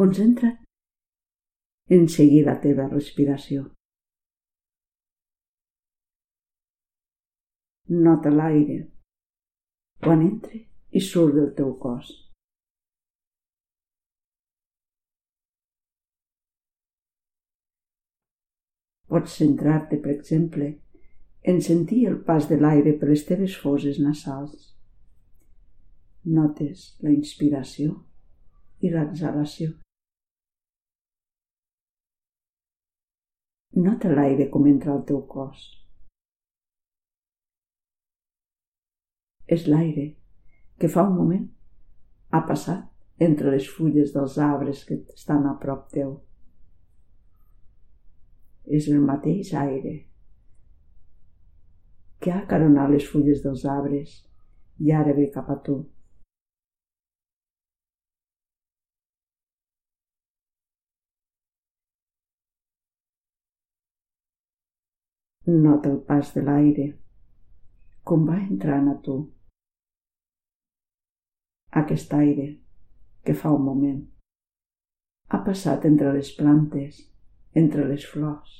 Concentra't en seguir la teva respiració. Nota l'aire quan entra i surt del teu cos. Pots centrar-te, per exemple, en sentir el pas de l'aire per les teves foses nasals. Notes la inspiració i l'exhalació. Nota l'aire com entra al teu cos. És l'aire que fa un moment ha passat entre les fulles dels arbres que estan a prop teu és el mateix aire que ha acaronat les fulles dels arbres i ara ve cap a tu. Nota el pas de l'aire, com va entrant a tu. Aquest aire, que fa un moment, ha passat entre les plantes entre les flors.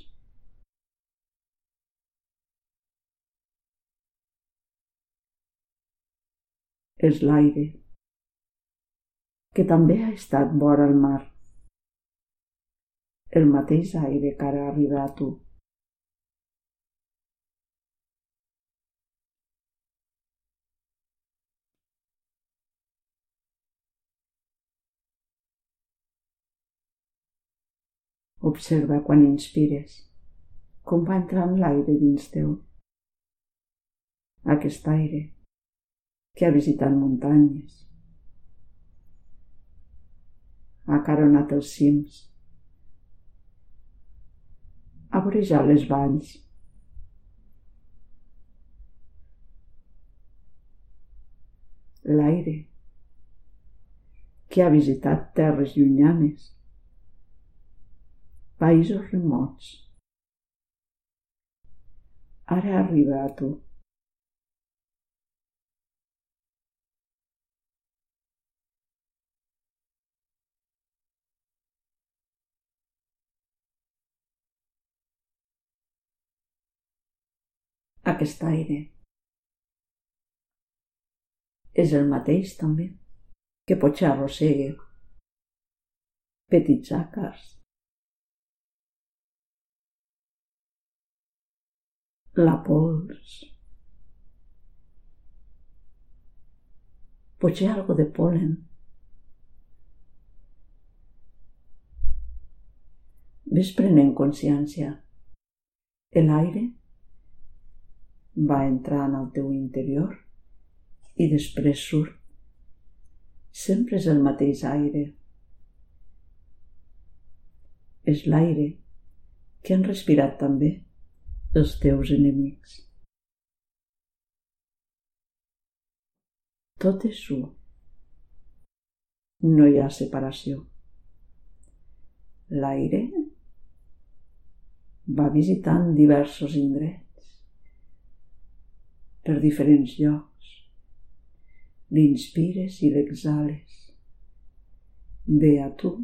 És l'aire, que també ha estat vora el mar. El mateix aire que ara arriba a tu. Observa quan inspires, com va entrant l'aire dins teu. Aquest aire que ha visitat muntanyes, ha caronat els cims, ha vorejat les valls, l'aire que ha visitat terres llunyanes, països remots. Ara arriba a tu. Aquest aire és el mateix també que potser arrossegue petits àcars la pols. Potser algo de polen. Ves prenent consciència. L'aire va entrant al teu interior i després surt. Sempre és el mateix aire. És l'aire que han respirat també els teus enemics. Tot és un. No hi ha separació. L'aire va visitant diversos indrets per diferents llocs. L'inspires i l'exhales. Ve a tu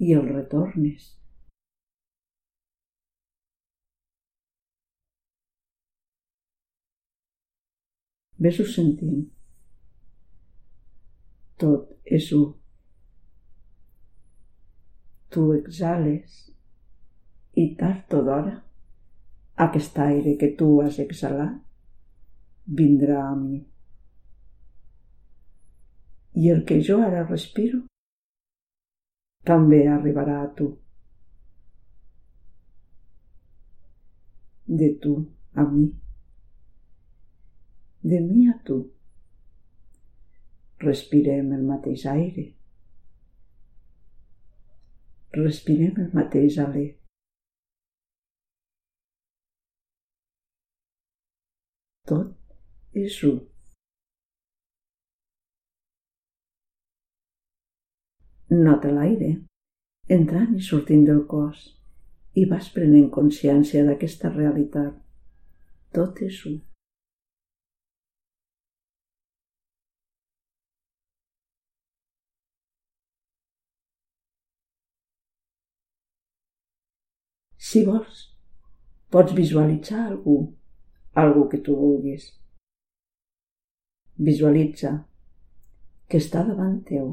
i el retornes Ves-ho sentint. Tot és un. Tu exhales i tard o d'hora aquest aire que tu has exhalat vindrà a mi. I el que jo ara respiro també arribarà a tu. De tu a mi de mi a tu. Respirem el mateix aire. Respirem el mateix alè. Tot és un. Nota l'aire entrant i sortint del cos i vas prenent consciència d'aquesta realitat. Tot és un. Si vols, pots visualitzar algú, algú que tu vulguis. Visualitza que està davant teu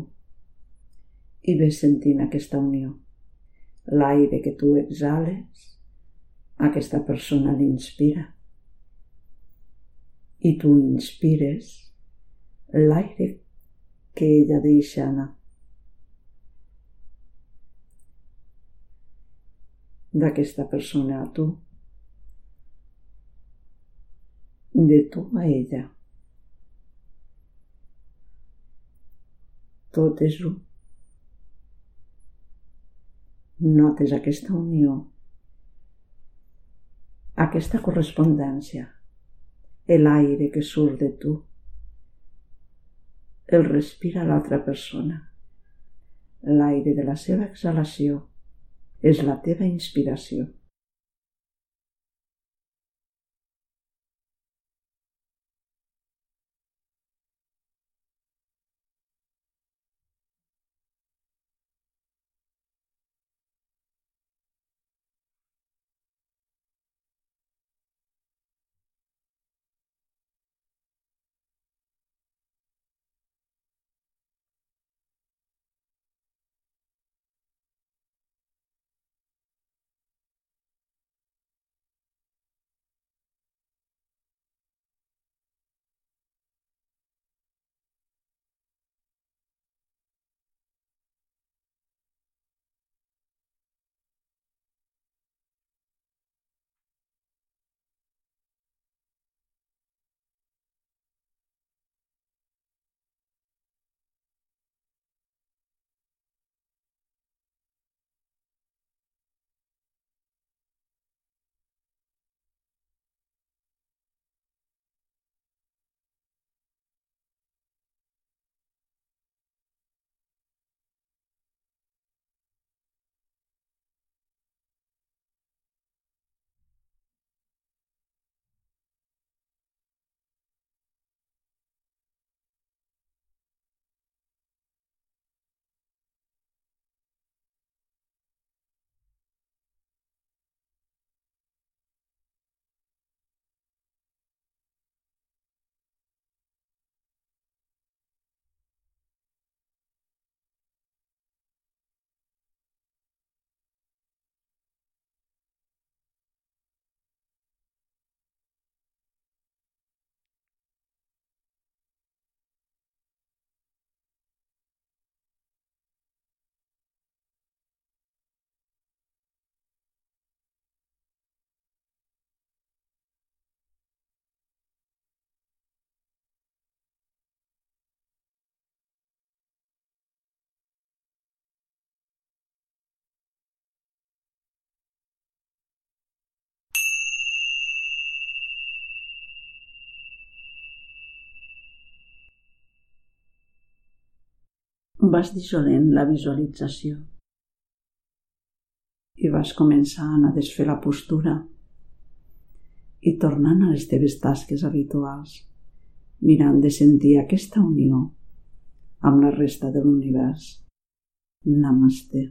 i ves sentint aquesta unió. L'aire que tu exhales, aquesta persona l'inspira i tu inspires l'aire que ella deixa anar. D'aquesta persona a tu, de tu a ella. Tot és un. Notes aquesta unió, aquesta correspondència, l'aire que surt de tu, el respira l'altra persona, l'aire de la seva exhalació és la teva inspiració. Vas dissolent la visualització i vas començant a desfer la postura i tornant a les teves tasques habituals, mirant de sentir aquesta unió amb la resta de l'univers. Namaste.